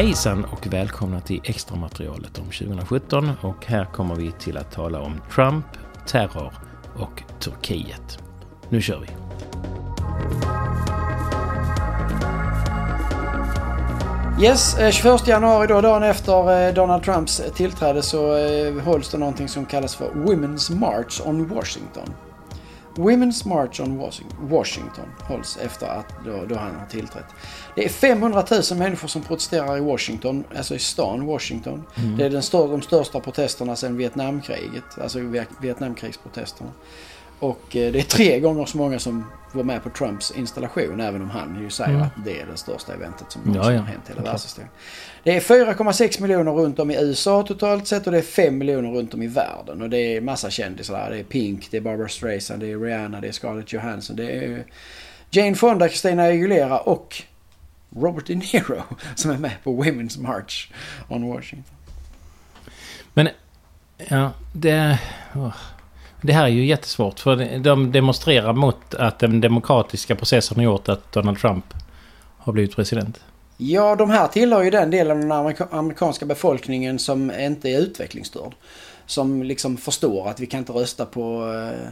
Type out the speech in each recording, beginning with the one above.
Hejsan och välkomna till extra materialet om 2017 och här kommer vi till att tala om Trump, terror och Turkiet. Nu kör vi! Yes, eh, 21 januari då, dagen efter eh, Donald Trumps tillträde så eh, hålls det någonting som kallas för Women's March on Washington. Women's March on Washington hålls efter att då, då han har tillträtt. Det är 500 000 människor som protesterar i Washington, alltså i stan Washington. Mm. Det är den stör, de största protesterna sedan Vietnamkriget, alltså Vietnamkrigsprotesterna. Och eh, det är tre gånger så många som var med på Trumps installation, även om han ju säger mm. att det är det största eventet som någonsin ja, ja. har hänt i hela världshistorien. Det är 4,6 miljoner runt om i USA totalt sett och det är 5 miljoner runt om i världen. Och det är massa kändisar där. Det är Pink, det är Barbara Streisand, det är Rihanna, det är Scarlett Johansson, det är Jane Fonda, Christina Aguilera och Robert De Niro som är med på Women's March on Washington. Men, ja, det... Oh. Det här är ju jättesvårt för de demonstrerar mot att den demokratiska processen har gjort att Donald Trump har blivit president. Ja, de här tillhör ju den delen av den amerika amerikanska befolkningen som inte är utvecklingsstörd. Som liksom förstår att vi kan inte rösta på eh,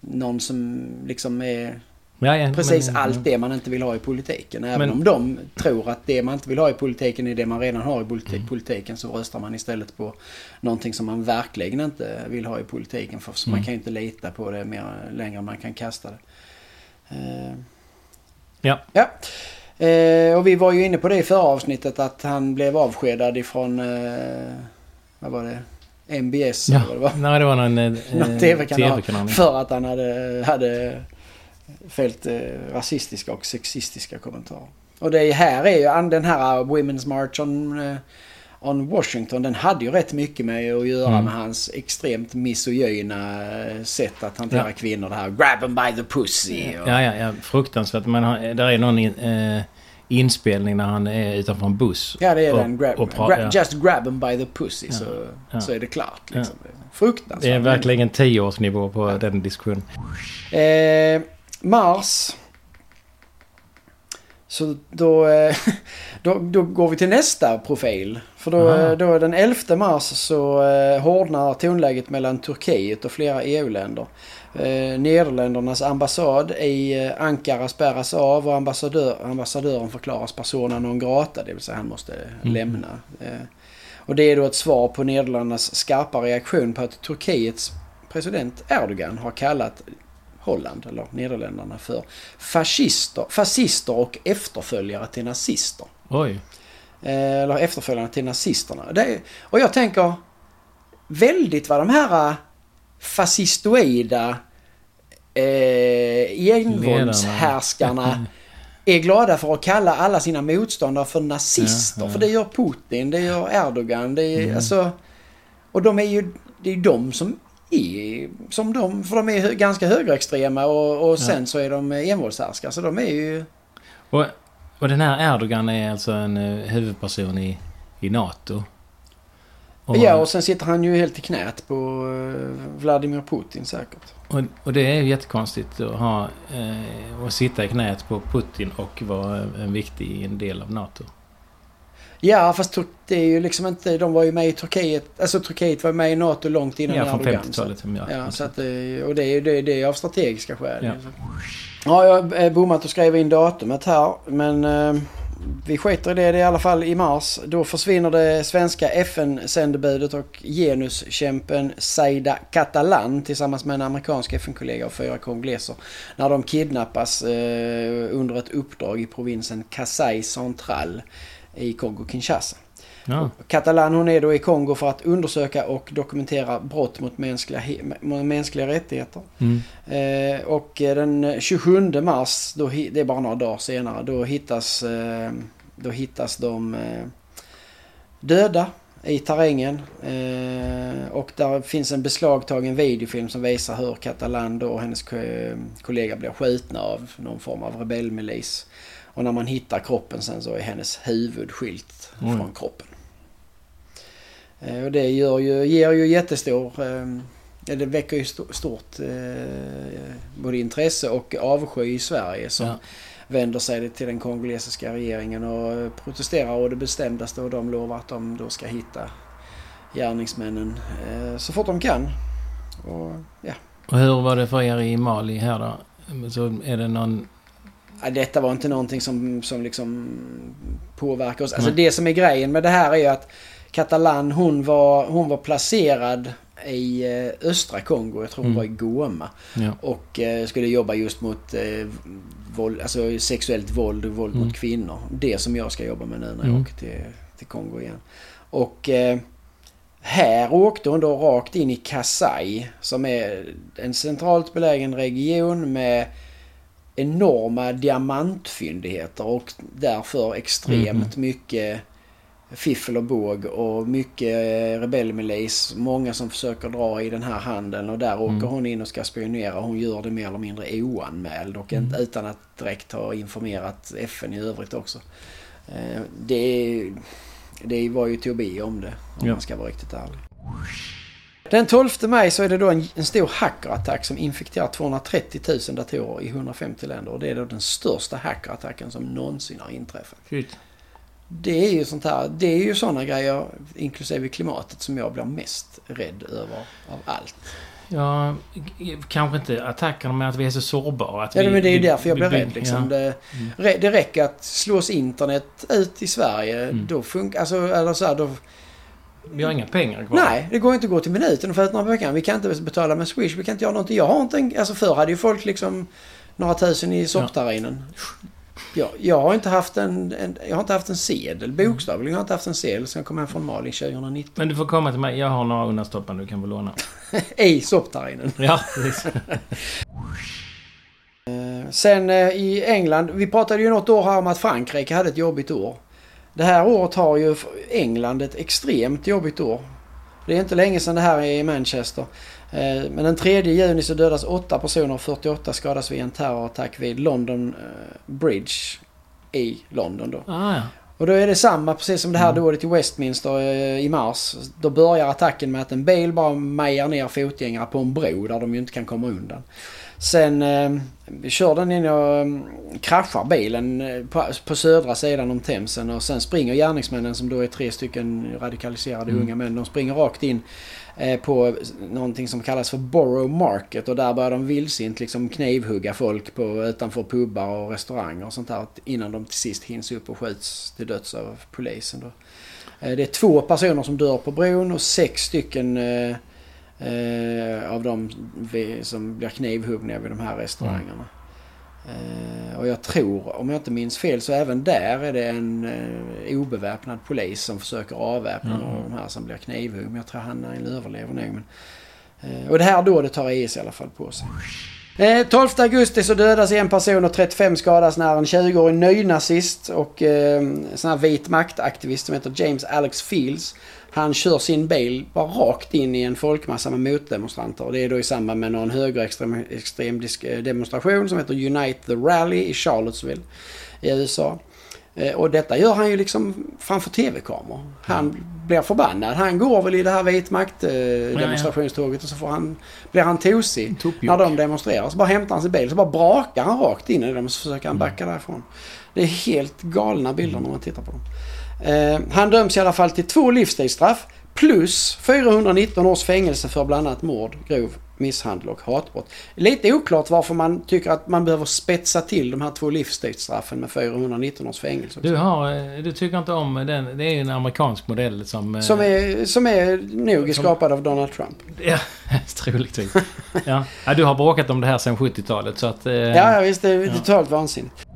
någon som liksom är Ja, ja, Precis men, allt det man inte vill ha i politiken. Även men, om de tror att det man inte vill ha i politiken är det man redan har i mm. politiken så röstar man istället på någonting som man verkligen inte vill ha i politiken. För mm. man kan ju inte lita på det mer längre än man kan kasta det. Uh, ja. ja. Uh, och vi var ju inne på det i förra avsnittet att han blev avskedad ifrån, uh, vad var det? MBS ja. eller vad det var. Nej, det var någon, någon TV-kanal. TV för att han hade, hade fällt eh, rasistiska och sexistiska kommentarer. Och det här är ju, den här Women's March on, eh, on Washington, den hade ju rätt mycket med att göra mm. med hans extremt misogyna eh, sätt att hantera ja. kvinnor. Det här grab them by the pussy. Och... Ja, ja, ja, fruktansvärt. Men där är någon eh, inspelning när han är utanför en buss. Ja, det är och, den. Grab, och gra ja. Just grab them by the pussy ja. Så, ja. så är det klart. Liksom. Fruktansvärt. Det är verkligen tioårsnivå på den diskussionen. Eh, Mars. Så då, eh, då, då går vi till nästa profil. För då, Aha. då den 11 mars så eh, hårdnar tonläget mellan Turkiet och flera EU-länder. Eh, Nederländernas ambassad i Ankara spärras av och ambassadör, ambassadören förklaras persona non grata, det vill säga han måste mm. lämna. Eh, och det är då ett svar på Nederländernas skarpa reaktion på att Turkiets president Erdogan har kallat Holland, eller Nederländerna, för fascister, fascister och efterföljare till nazister. Oj. Eh, eller efterföljare till nazisterna. Det, och jag tänker väldigt vad de här fascistoida eh, envåldshärskarna är glada för att kalla alla sina motståndare för nazister. Ja, ja. För det gör Putin, det gör Erdogan, det är mm. alltså... Och de är ju, det är ju de som är som de, för de är ganska högerextrema och, och sen ja. så är de envåldshärskare. Så de är ju... Och, och den här Erdogan är alltså en uh, huvudperson i, i NATO? Och, ja, och sen sitter han ju helt i knät på uh, Vladimir Putin säkert. Och, och det är ju jättekonstigt att, ha, uh, att sitta i knät på Putin och vara en viktig del av NATO. Ja, fast det är ju liksom inte... De var ju med i Turkiet. Alltså Turkiet var med i NATO långt innan Ja, från 50-talet. Ja, ja, så att, och det är ju det, är av strategiska skäl. Ja. ja, jag har bommat och skrev in datumet här. Men eh, vi skiter i det. Det är i alla fall i mars. Då försvinner det svenska FN-sändebudet och genuskämpen Saida Catalan tillsammans med en amerikansk FN-kollega och fyra kongleser. När de kidnappas eh, under ett uppdrag i provinsen Kasai Central i Kongo-Kinshasa. Ja. Catalan hon är då i Kongo för att undersöka och dokumentera brott mot mänskliga, mänskliga rättigheter. Mm. Eh, och den 27 mars, då, det är bara några dagar senare, då hittas, eh, då hittas de eh, döda i terrängen. Eh, och där finns en beslagtagen videofilm som visar hur Catalan och hennes kollega blir skjutna av någon form av rebellmilis. Och när man hittar kroppen sen så är hennes huvud skilt mm. från kroppen. Eh, och det gör ju, ger ju jättestor... Eh, det väcker ju stort eh, både intresse och avsky i Sverige som ja. vänder sig till den kongolesiska regeringen och protesterar och det bestämdaste och de lovar att de då ska hitta gärningsmännen eh, så fort de kan. Och, ja. och hur var det för er i Mali här då? Så är det någon... Detta var inte någonting som, som liksom påverkar oss. Alltså det som är grejen med det här är ju att Catalan hon var, hon var placerad i eh, östra Kongo. Jag tror hon mm. var i Goma. Ja. Och eh, skulle jobba just mot eh, våld, alltså sexuellt våld och våld mm. mot kvinnor. Det som jag ska jobba med nu när jag mm. åker till, till Kongo igen. Och eh, här åkte hon då rakt in i Kasai som är en centralt belägen region med enorma diamantfyndigheter och därför extremt mm. mycket fiffel och båg och mycket rebellmilis. Många som försöker dra i den här handeln och där mm. åker hon in och ska spionera. Hon gör det mer eller mindre oanmäld och mm. utan att direkt ha informerat FN i övrigt också. Eh, det, det var ju till att be om det om ja. man ska vara riktigt ärlig. Den 12 maj så är det då en, en stor hackerattack som infekterar 230 000 datorer i 150 länder. Och det är då den största hackerattacken som någonsin har inträffat. Shit. Det är ju sånt här, det är ju sådana grejer, inklusive klimatet, som jag blir mest rädd över av allt. Ja, kanske inte attackerna men att vi är så sårbara. Att ja, vi, men det är ju därför jag blir rädd. Liksom. Ja. Det, mm. det räcker att slås internet ut i Sverige. Mm. Då funkar... Alltså, eller så här, då... Vi har inga pengar kvar. Nej, det går inte att gå till minuten för att några veckan. Vi kan inte betala med Swish. Vi kan inte göra någonting. Jag har inte en... Alltså förr hade ju folk liksom några tusen i soppterrinen. Ja. Jag, jag har inte haft en, en, jag har inte haft en sedel, bokstavligen. Jag har inte haft en sedel sen jag kom hem från Mali 2019. Men du får komma till mig. Jag har några undanstoppar du kan få låna. I soppterrinen. Ja, precis. Eh, sen eh, i England, vi pratade ju något år här om att Frankrike hade ett jobbigt år. Det här året har ju England ett extremt jobbigt år. Det är inte länge sedan det här är i Manchester. Eh, men den 3 juni så dödas 8 personer och 48 skadas vid en terrorattack vid London eh, Bridge i London då. Ah, ja. Och då är det samma precis som det här mm. dådet i Westminster eh, i mars. Då börjar attacken med att en bil bara mejar ner fotgängare på en bro där de ju inte kan komma undan. Sen eh, kör den in och eh, kraschar bilen på, på, södra sidan om Themsen och sen springer gärningsmännen som då är tre stycken radikaliserade mm. unga män. De springer rakt in Eh, på någonting som kallas för Borough Market och där börjar de vildsint liksom knivhugga folk på, utanför pubbar och restauranger och sånt där innan de till sist hinns upp och skjuts till döds av polisen. Då. Eh, det är två personer som dör på bron och sex stycken eh, eh, av dem som blir knivhuggna vid de här restaurangerna. Mm. Eh, och jag tror, om jag inte minns fel, så även där är det en eh, obeväpnad polis som försöker avväpna mm. de här som blir knivhuggna. Jag tror han, han överlever nog. Men, eh, och det här då det tar IS i alla fall på sig. Eh, 12 augusti så dödas en person och 35 skadas när en 20-årig nynazist och eh, sån här vit maktaktivist som heter James Alex Fields han kör sin bil bara rakt in i en folkmassa med motdemonstranter. Och det är då i samband med någon högerextrem extrem eh, demonstration som heter Unite the Rally i Charlottesville i USA. Eh, och detta gör han ju liksom framför tv-kameror. Han mm. blir förbannad. Han går väl i det här vitmakt-demonstrationståget och så får han, blir han tosig när de demonstrerar. Så bara hämtar han sin bil så bara brakar han rakt in i dem och så försöker han mm. backa därifrån. Det är helt galna bilder när man tittar på dem. Eh, han döms i alla fall till två livstidsstraff plus 419 års fängelse för bland annat mord, grov misshandel och hatbrott. Lite oklart varför man tycker att man behöver spetsa till de här två livstidsstraffen med 419 års fängelse. Du, har, eh, du tycker inte om den? Det är ju en amerikansk modell som... Eh, som är, som är nog som, skapad av Donald Trump. Ja, troligtvis. ja. ja, du har bråkat om det här sedan 70-talet så att... ja, visst. Det är ja. totalt vansinnigt.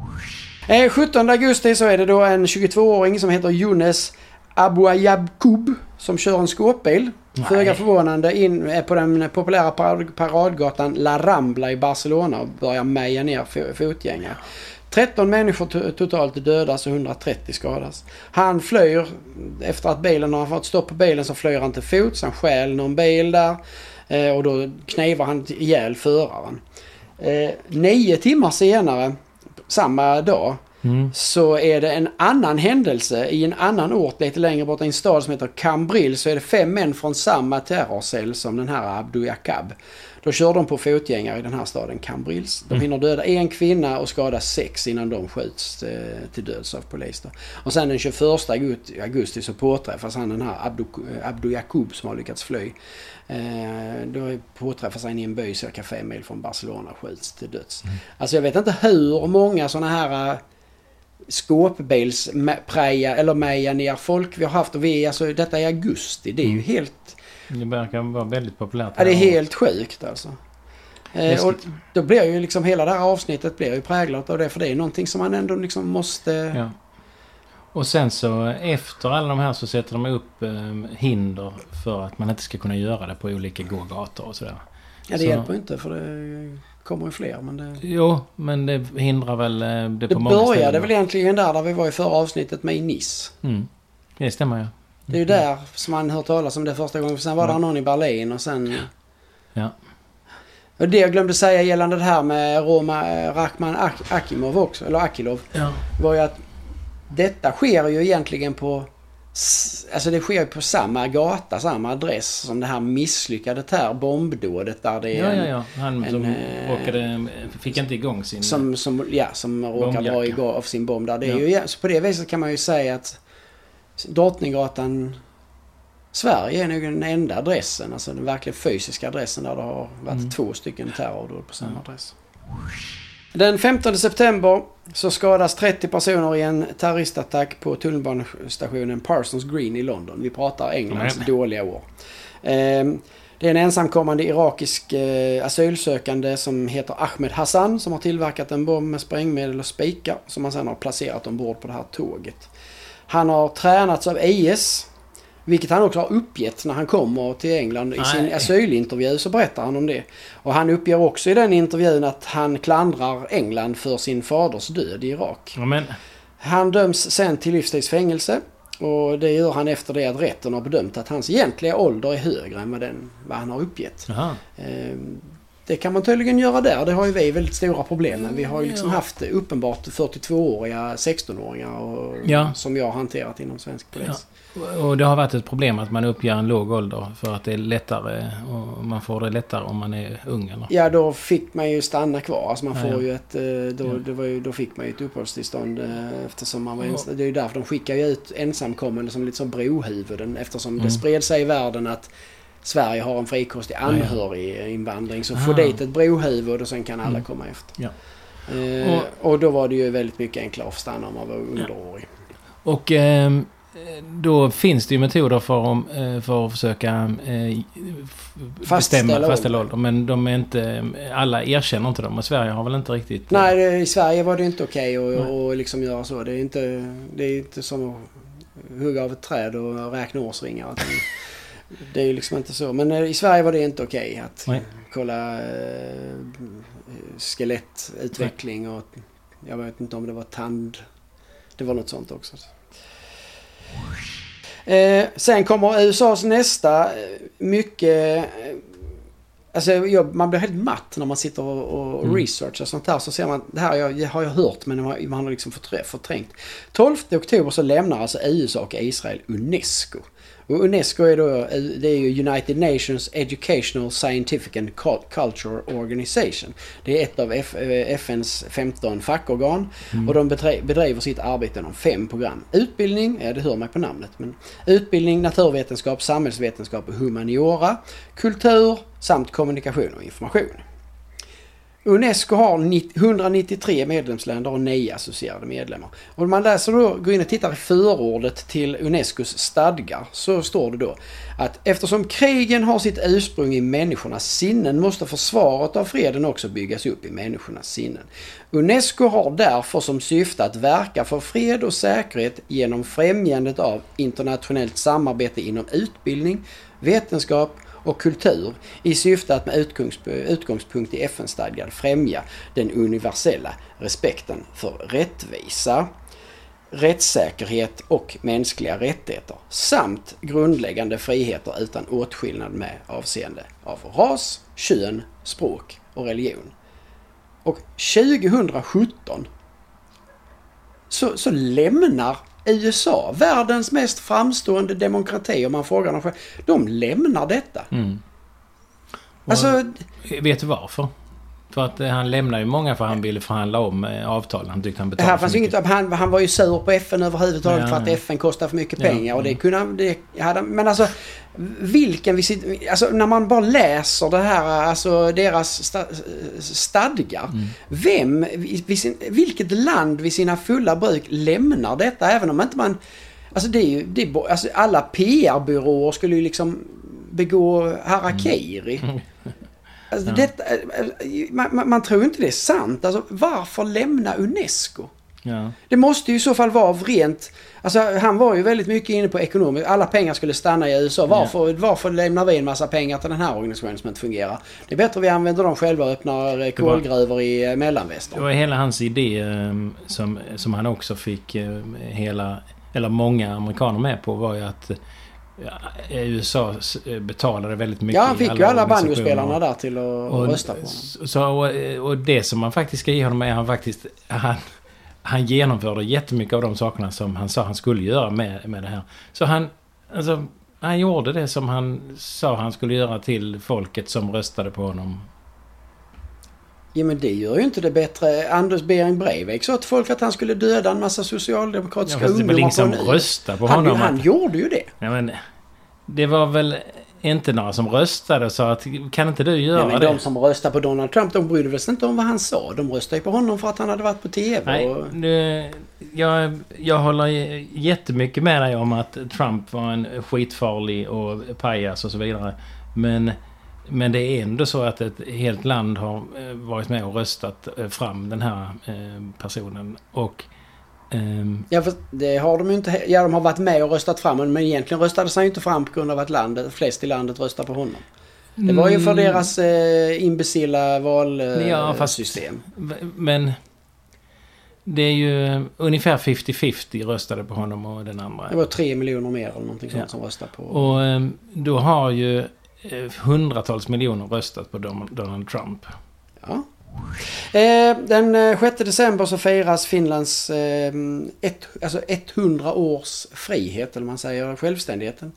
17 eh, augusti så är det då en 22-åring som heter Younes Abouayabkoub som kör en skåpbil. Föga förvånande in eh, på den populära paradgatan La Rambla i Barcelona och börjar meja ner fotgängare. 13 människor totalt dödas och 130 skadas. Han flyr, efter att bilen har fått stopp på bilen så flyr han till fots. Han stjäl någon bil där eh, och då knivar han ihjäl föraren. Nio timmar senare samma dag Mm. så är det en annan händelse i en annan ort lite längre bort i en stad som heter Cambril så är det fem män från samma terrorcell som den här Abdu Jakab. Då kör de på fotgängare i den här staden Cambrils. De Mm. hinner döda en kvinna och skada sex innan de skjuts eh, till döds av polis. Då. Och sen den 21 augusti, så påträffas han den här Abdu, Abdu Jakub som har lyckats fly. Eh, då påträffas han i en by cirka fem mil från Barcelona och skjuts till döds. Mm. Alltså jag vet inte hur många sådana här skåpbilspreja eller meja ner folk vi har haft och vi, alltså detta är augusti. Det är ju Mm. helt, Det verkar vara väldigt populärt. ja, det är helt sjukt alltså. Eh, och då blir ju liksom hela det här avsnittet blir ju präglat av det för det är någonting som man ändå liksom måste... Ja. Och sen så efter alla de här så sätter de upp eh, hinder för att man inte ska kunna göra det på olika gågator och sådär. Ja det Så- hjälper inte för det kommer ju fler men det... Jo, men det hindrar väl eh, det, Det på många började ställen. väl egentligen där, där vi var i förra avsnittet med i Nice. Mm. Det stämmer ja. Det är ju där som man hört talas om det första gången. Sen var det Ja. någon i Berlin och sen... Ja. Och det jag glömde säga gällande det här med Roma, eh, Rachman Ak- Akimov också, eller Akilov. Ja. var ju att detta sker ju egentligen på... Alltså det sker på samma gata, samma adress som det här misslyckade här bombdådet där det är Ja, ja, en, ja. Han en, som eh, råkade... Fick inte igång sin... Som, som, ja, som råkar Bombjacka. dra igång av sin bomb där. Det är Ja. ju, ja, så på det viset kan man ju säga att Drottninggatan Sverige är nog den enda adressen, alltså den verkligen fysiska adressen där det har varit Mm. två stycken terrordåd på samma Ja. adress. Den 15 september så skadas 30 personer i en terroristattack på tunnelbanestationen Parsons Green i London. Vi pratar Englands Nej. dåliga år. Ehm, Det är en ensamkommande irakisk eh, asylsökande som heter Ahmed Hassan som har tillverkat en bomb med sprängmedel och spikar som han sedan har placerat ombord på det här tåget. Han har tränats av IS, vilket han också har uppgett när han kommer till England. I sin asylintervju så berättar han om det. Och han uppger också i den intervjun att han klandrar England för sin faders död i Irak. Ja, men... Han döms sen till livstidsfängelse. Och det gör han efter det att rätten har bedömt att hans egentliga ålder är högre än vad, den, vad han har uppgett. Jaha. Det kan man tydligen göra där. Det har ju vi väldigt stora problem med. Vi har ju liksom Ja. haft uppenbart 42-åriga 16-åringar och, Ja. som jag har hanterat inom svensk polis. Och det har varit ett problem att man uppger en låg ålder för att det är lättare och man får det lättare om man är ung eller? Ja, då fick man ju stanna kvar. Alltså man Ja, får ja. ju ett... eh, Då, Ja. ju, då fick man ju ett uppehållstillstånd eh, eftersom man var Ja. ensam. Det är ju därför de skickar ju ut ensamkommande som lite som brohuvuden eftersom Mm. det spred sig i världen att Sverige har en frikostig anhöriginvandring. Så få dit ett brohuvud och sen kan alla Mm. komma efter. Ja. Eh, och, då var det ju väldigt mycket enklare att stanna om man var underårig. Och ehm, då finns det ju metoder för, att, eh, för att försöka eh, Fastställa bestämma, ålder. fastställa ålder. Men de är inte... Alla erkänner inte dem och Sverige har väl inte riktigt... Nej, det, i Sverige var det inte okej att Nej. att liksom göra så. Det är, inte, det är inte som att hugga av ett träd och räkna årsringar. Det är ju liksom inte så. Men eh, i Sverige var det inte okej att Nej. kolla eh, skelettutveckling och jag vet inte om det var tand... Det var något sånt också. Eh, sen kommer USAs nästa eh, mycket... eh, Alltså jag, man blir helt matt när man sitter och, och Mm. researchar sånt här. Så ser man, det här jag, har jag hört men man, har liksom förträ, förträngt. 12 oktober så lämnar alltså USA och Israel Unesco. Och Unesco är då, det är United Nations Educational Scientific and Cul- Culture Organization. Det är ett av F, eh, FNs 15 fackorgan. Mm. Och de bedriver sitt arbete inom fem program. Utbildning, ja det hör mig på namnet, men utbildning, naturvetenskap, samhällsvetenskap och humaniora, kultur samt kommunikation och information. Unesco har 193 medlemsländer och 9 associerade medlemmar. Om man läser då, går in och tittar i förordet till Unescos stadgar så står det då att eftersom krigen har sitt ursprung i människornas sinnen måste försvaret av freden också byggas upp i människornas sinnen. Unesco har därför som syfte att verka för fred och säkerhet genom främjandet av internationellt samarbete inom utbildning, vetenskap och kultur i syfte att med utgångspunkt i FN-stadgan främja den universella respekten för rättvisa, rättssäkerhet och mänskliga rättigheter samt grundläggande friheter utan åtskillnad med avseende av ras, kön, språk och religion. Och 2017 så, så lämnar USA, världens mest framstående demokrati om man frågar dem själv. De lämnar detta. Mm. Alltså, Vet du varför? För att eh, han lämnar ju många för han ville förhandla om eh, avtal. Han tyckte han betalade här för fanns ju mycket. inget, han, han var ju sur på FN överhuvudtaget Ja, för att. FN kostar för mycket Ja, pengar. och det mm. kunde han... Det hade, men alltså, vilken vid sitt, alltså när man bara läser det här, alltså deras sta, stadgar. Mm. Vem, vid sin, vilket land vid sina fulla bruk lämnar detta även om inte man... Alltså det är ju, det är, alltså alla PR-byråer skulle ju liksom begå harakiri. Alltså Ja. detta, man, man, man tror inte det är sant. Alltså varför lämna Unesco? Ja. Det måste ju i så fall vara av rent... Alltså han var ju väldigt mycket inne på ekonomiskt. Alla pengar skulle stanna i USA. Varför, varför lämnar vi en massa pengar till den här organisationen som inte fungerar? Det är bättre att vi använder dem själva och öppnar eh, kolgruvor i eh, Det mellanvästern. var hela hans idé eh, som, som han också fick eh, hela, eller många amerikaner med på var ju att eh, ja, USA eh, betalade väldigt mycket. Ja, han fick ju alla bandospelarna där till att Och, rösta på honom. så, och, och det som man faktiskt ska ge honom är han faktiskt... Han, han genomförde jättemycket av de sakerna som han sa han skulle göra med, med det här. Så han... Alltså, han gjorde det som han sa han skulle göra till folket som röstade på honom. Ja men det gör ju inte det bättre. Anders Behring Breivik sa till folk att han skulle döda en massa Ja, socialdemokratiska fast det var ingen ungdomar som röstade på Han, honom. han gjorde ju det. Ja, men, det var väl inte några som röstade och sa att kan inte du göra Ja, men det? de som röstade på Donald Trump, de brydde sig inte om vad han sa. De röstade ju på honom för att han hade varit på TV. Nej, och... nu, jag, jag håller jättemycket med dig om att Trump var en skitfarlig och pajas och så vidare. Men, men det är ändå så att ett helt land har eh, varit med och röstat eh, fram den här eh, personen. Och... ehm, Ja, för det har de ju inte... Ja, de har varit med och röstat fram honom, men egentligen röstades han ju inte fram på grund av att landet, flest i landet röstar på honom. Det var ju för mm, deras eh, imbecilla valsystem. Ja, Eh, fast- system. Men... Det är ju ungefär 50-50 röstade på honom och den andra. Det var tre miljoner mer eller någonting sånt Ja. som röstade på... Och ehm, då har ju hundratals miljoner röstat på Donald Trump. Ja. Eh, den eh, 6 december så firas Finlands eh, ett, alltså 100 års frihet, eller man säger självständigheten.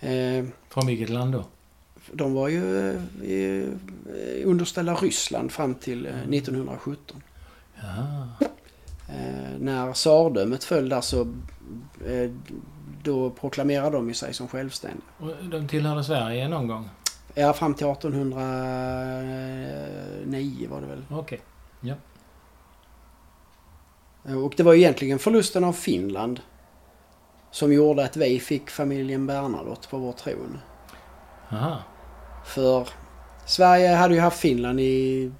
Eh, Från vilket land då? de var ju eh, underställda Ryssland fram till eh, 1917. Ja. Eh, när tsardömet föll där så eh, då proklamerade de ju sig som självständiga. Och de tillhörde Sverige någon gång? Ja, fram till 1809 var det väl. Okej. Eh, Och det var ju egentligen förlusten av Finland som gjorde att vi fick familjen Bernadotte på vår tron. Aha. För Sverige hade ju haft Finland i ja,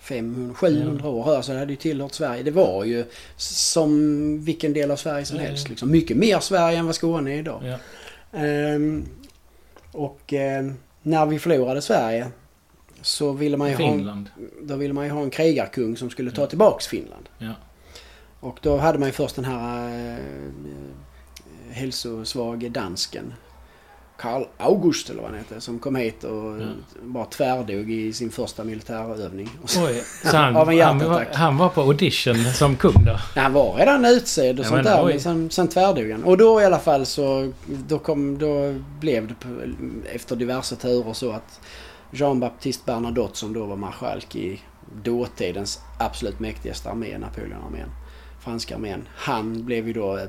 500, 700 år. Alltså det hade ju tillhört Sverige. Det var ju som vilken del av Sverige som Ja, ja. helst. Liksom. Mycket mer Sverige än vad Skåne är idag. Ehm, och ehm, när vi förlorade Sverige så ville man ju ha, en, Finland. då ville man ha en krigarkung som skulle ta tillbaks Finland. Och då hade man ju först den här eh, hälsosvage dansken. Karl August eller vad han hette. Som kom hit och Ja. bara tvärdog i sin första militärövning. Oj, så han, Av en han, var, hjärtattack. han var på audition som kung då? Nej, han var redan utsedd och Ja, sånt men där. oj. Men sen, sen tvärdog han. Och då i alla fall så då, kom, då blev det efter diverse turer så att Jean-Baptiste Bernadotte som då var marskalk i dåtidens absolut mäktigaste armé, Napoleonarmén, franska armén. Han blev ju då eh,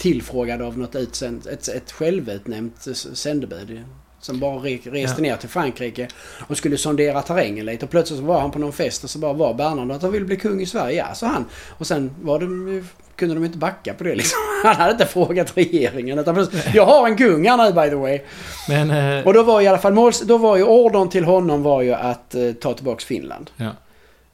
tillfrågad av något utsänd, ett, ett självutnämnt sändebud. Som bara re- reste ner till Frankrike och skulle sondera terrängen lite. Och plötsligt så var han på någon fest och så bara var Bernadotte att han ville bli kung i Sverige. Ja, sa han. Och sen var de, kunde de inte backa på det liksom. Han hade inte frågat regeringen. Utan plötsligt, jag har en kung här nu by the way. Men... Eh, Och då var i alla fall måls, då var ju ordern till honom var ju att eh, ta tillbaks Finland. ja.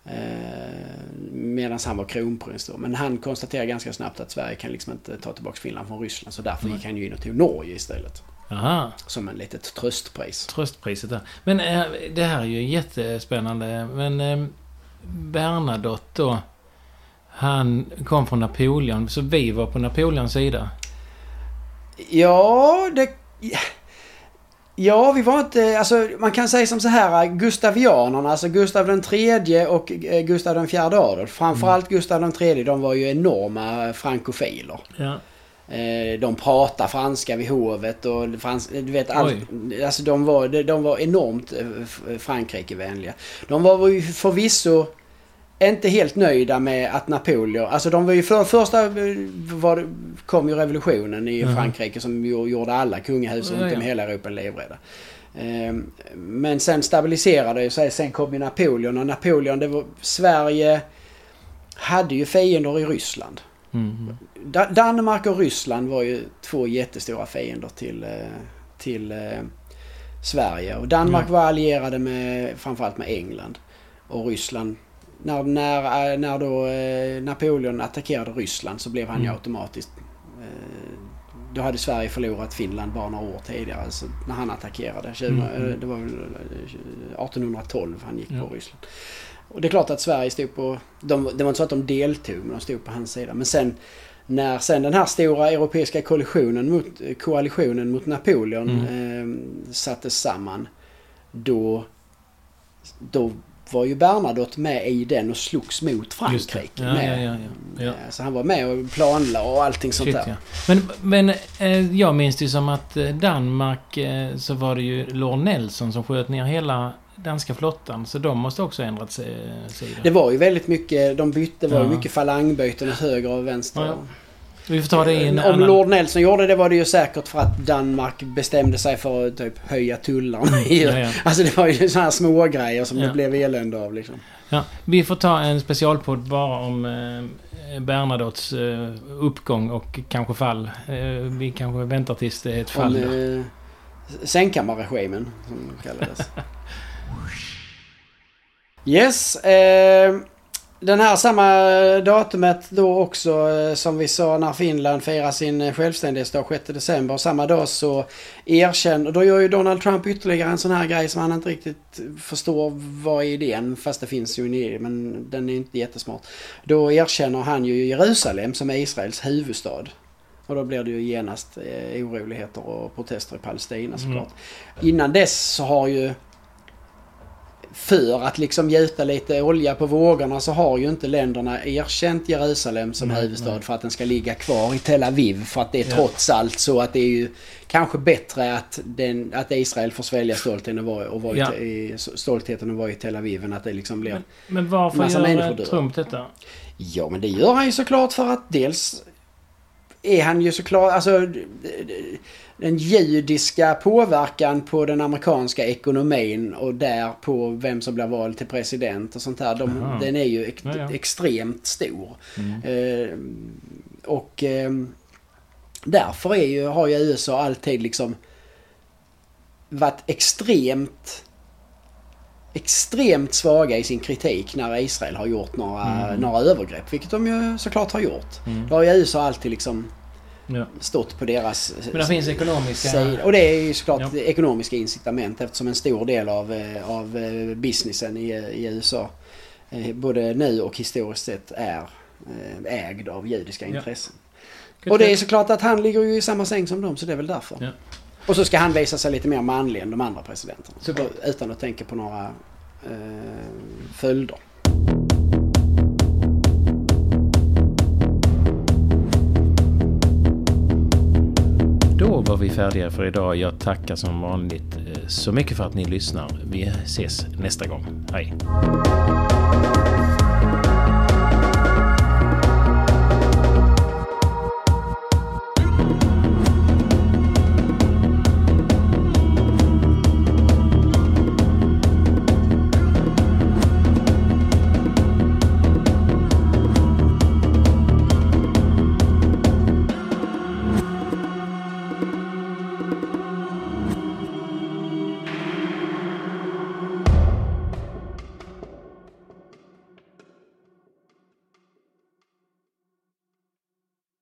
Eh, Medan han var kronprins då. Men han konstaterade ganska snabbt att Sverige kan liksom inte ta tillbaks Finland från Ryssland. Så därför gick han ju in och tog Norge istället. Aha. Som en litet tröstpris. Tröstpriset där. Men eh, det här är ju jättespännande. Men eh, Bernadotte då. Han kom från Napoleon. Så vi var på Napoleons sida. Ja, det... Ja, vi var inte... Alltså, man kan säga som så här, Gustavianerna, alltså Gustav den tredje och eh, Gustav den fjärde Adolf. Framförallt mm. Gustav den tredje, de var ju enorma frankofiler. Ja. Eh, de pratar franska vid hovet och frans, du vet allt. Alltså de var, de var enormt eh, Frankrikevänliga. De var ju förvisso inte helt nöjda med att Napoleon... Alltså de var ju för, första var, kom ju revolutionen i Frankrike som gjorde alla kungahus runt om hela Europa livrädda. Ehm, men sen stabiliserade det sig. Sen kom ju Napoleon och Napoleon, det var... Sverige hade ju fiender i Ryssland. Mm. Danmark och Ryssland var ju två jättestora fiender till, eh, till eh, Sverige. Och Danmark mm. var allierade med framförallt med England. Och Ryssland när, när, eh, när då eh, Napoleon attackerade Ryssland så blev han mm. ju automatiskt... Eh, då hade Sverige förlorat Finland bara några år tidigare. Alltså när han attackerade. 20, mm, mm. Det var väl 1812 han gick ja. på Ryssland. Och det är klart att Sverige stod på... De, det var inte så att de deltog men de stod på hans sida. Men sen när sen den här stora europeiska koalitionen mot, koalitionen mot Napoleon mm. eh, sattes samman. Då, då var ju Bernadotte med i den och slogs mot Frankrike. Ja, med. Ja, ja, ja, Så han var med och planlade och allting sånt Shit, där. Men, men eh, jag minns det som att eh, Danmark eh, så var det ju Lord Nelson som sköt ner hela danska flottan. Så de måste också ändrat sig, eh, sida. Det var ju väldigt mycket, de bytte, det var ju mycket falangbyten höger och vänster. Vi får ta det i en Om annan... Lord Nelson gjorde det var det ju säkert för att Danmark bestämde sig för att typ höja tullarna. Ja, ja. Alltså det var ju sådana här små grejer som ja. det blev elände av liksom. Ja, vi får ta en specialpodd bara om eh, Bernadottes eh, uppgång och kanske fall. Eh, vi kanske väntar tills det är ett fall. Om, eh, Sängkammarregimen, som kallades. yes. Eh, den här samma datumet då också eh, som vi sa när Finland firar sin självständighetsdag 6 december. Samma dag så erkänner, då gör ju Donald Trump ytterligare en sån här grej som han inte riktigt förstår vad är idén. Fast det finns ju en idé men den är inte jättesmart. Då erkänner han ju Jerusalem som är Israels huvudstad. Och då blir det ju genast eh, oroligheter och protester i Palestina såklart. Mm. Innan dess så har ju för att liksom gjuta lite olja på vågorna så har ju inte länderna erkänt Jerusalem som nej, huvudstad nej. för att den ska ligga kvar i Tel Aviv. För att det är ja. trots allt så att det är ju kanske bättre att, den, att Israel får svälja stoltheten och vara, och vara ja. i, stoltheten och vara i Tel Aviv än att det liksom blir Men, men varför massa gör Trump detta? Ja men det gör han ju såklart för att dels är han ju såklart, alltså den judiska påverkan på den amerikanska ekonomin och där på vem som blir vald till president och sånt där. De, den är ju ex ja, ja. extremt stor. Mm. Eh, och eh, därför är ju, har ju USA alltid liksom varit extremt extremt svaga i sin kritik när Israel har gjort några, mm. några övergrepp. Vilket de ju såklart har gjort. Mm. Då har ju USA alltid liksom ja. stått på deras Men det finns ekonomiska... Sida. Och det är ju såklart ja. ekonomiska incitament eftersom en stor del av, eh, av eh, businessen i, i USA eh, både nu och historiskt sett är ägd av judiska intressen. Ja. Och det är såklart att han ligger ju i samma säng som dem så det är väl därför. Ja. Och så ska han visa sig lite mer manlig än de andra presidenterna. Super. Utan att tänka på några eh, följder. Var vi färdiga för idag. Jag tackar som vanligt eh, så mycket för att ni lyssnar. Vi ses nästa gång. Hej!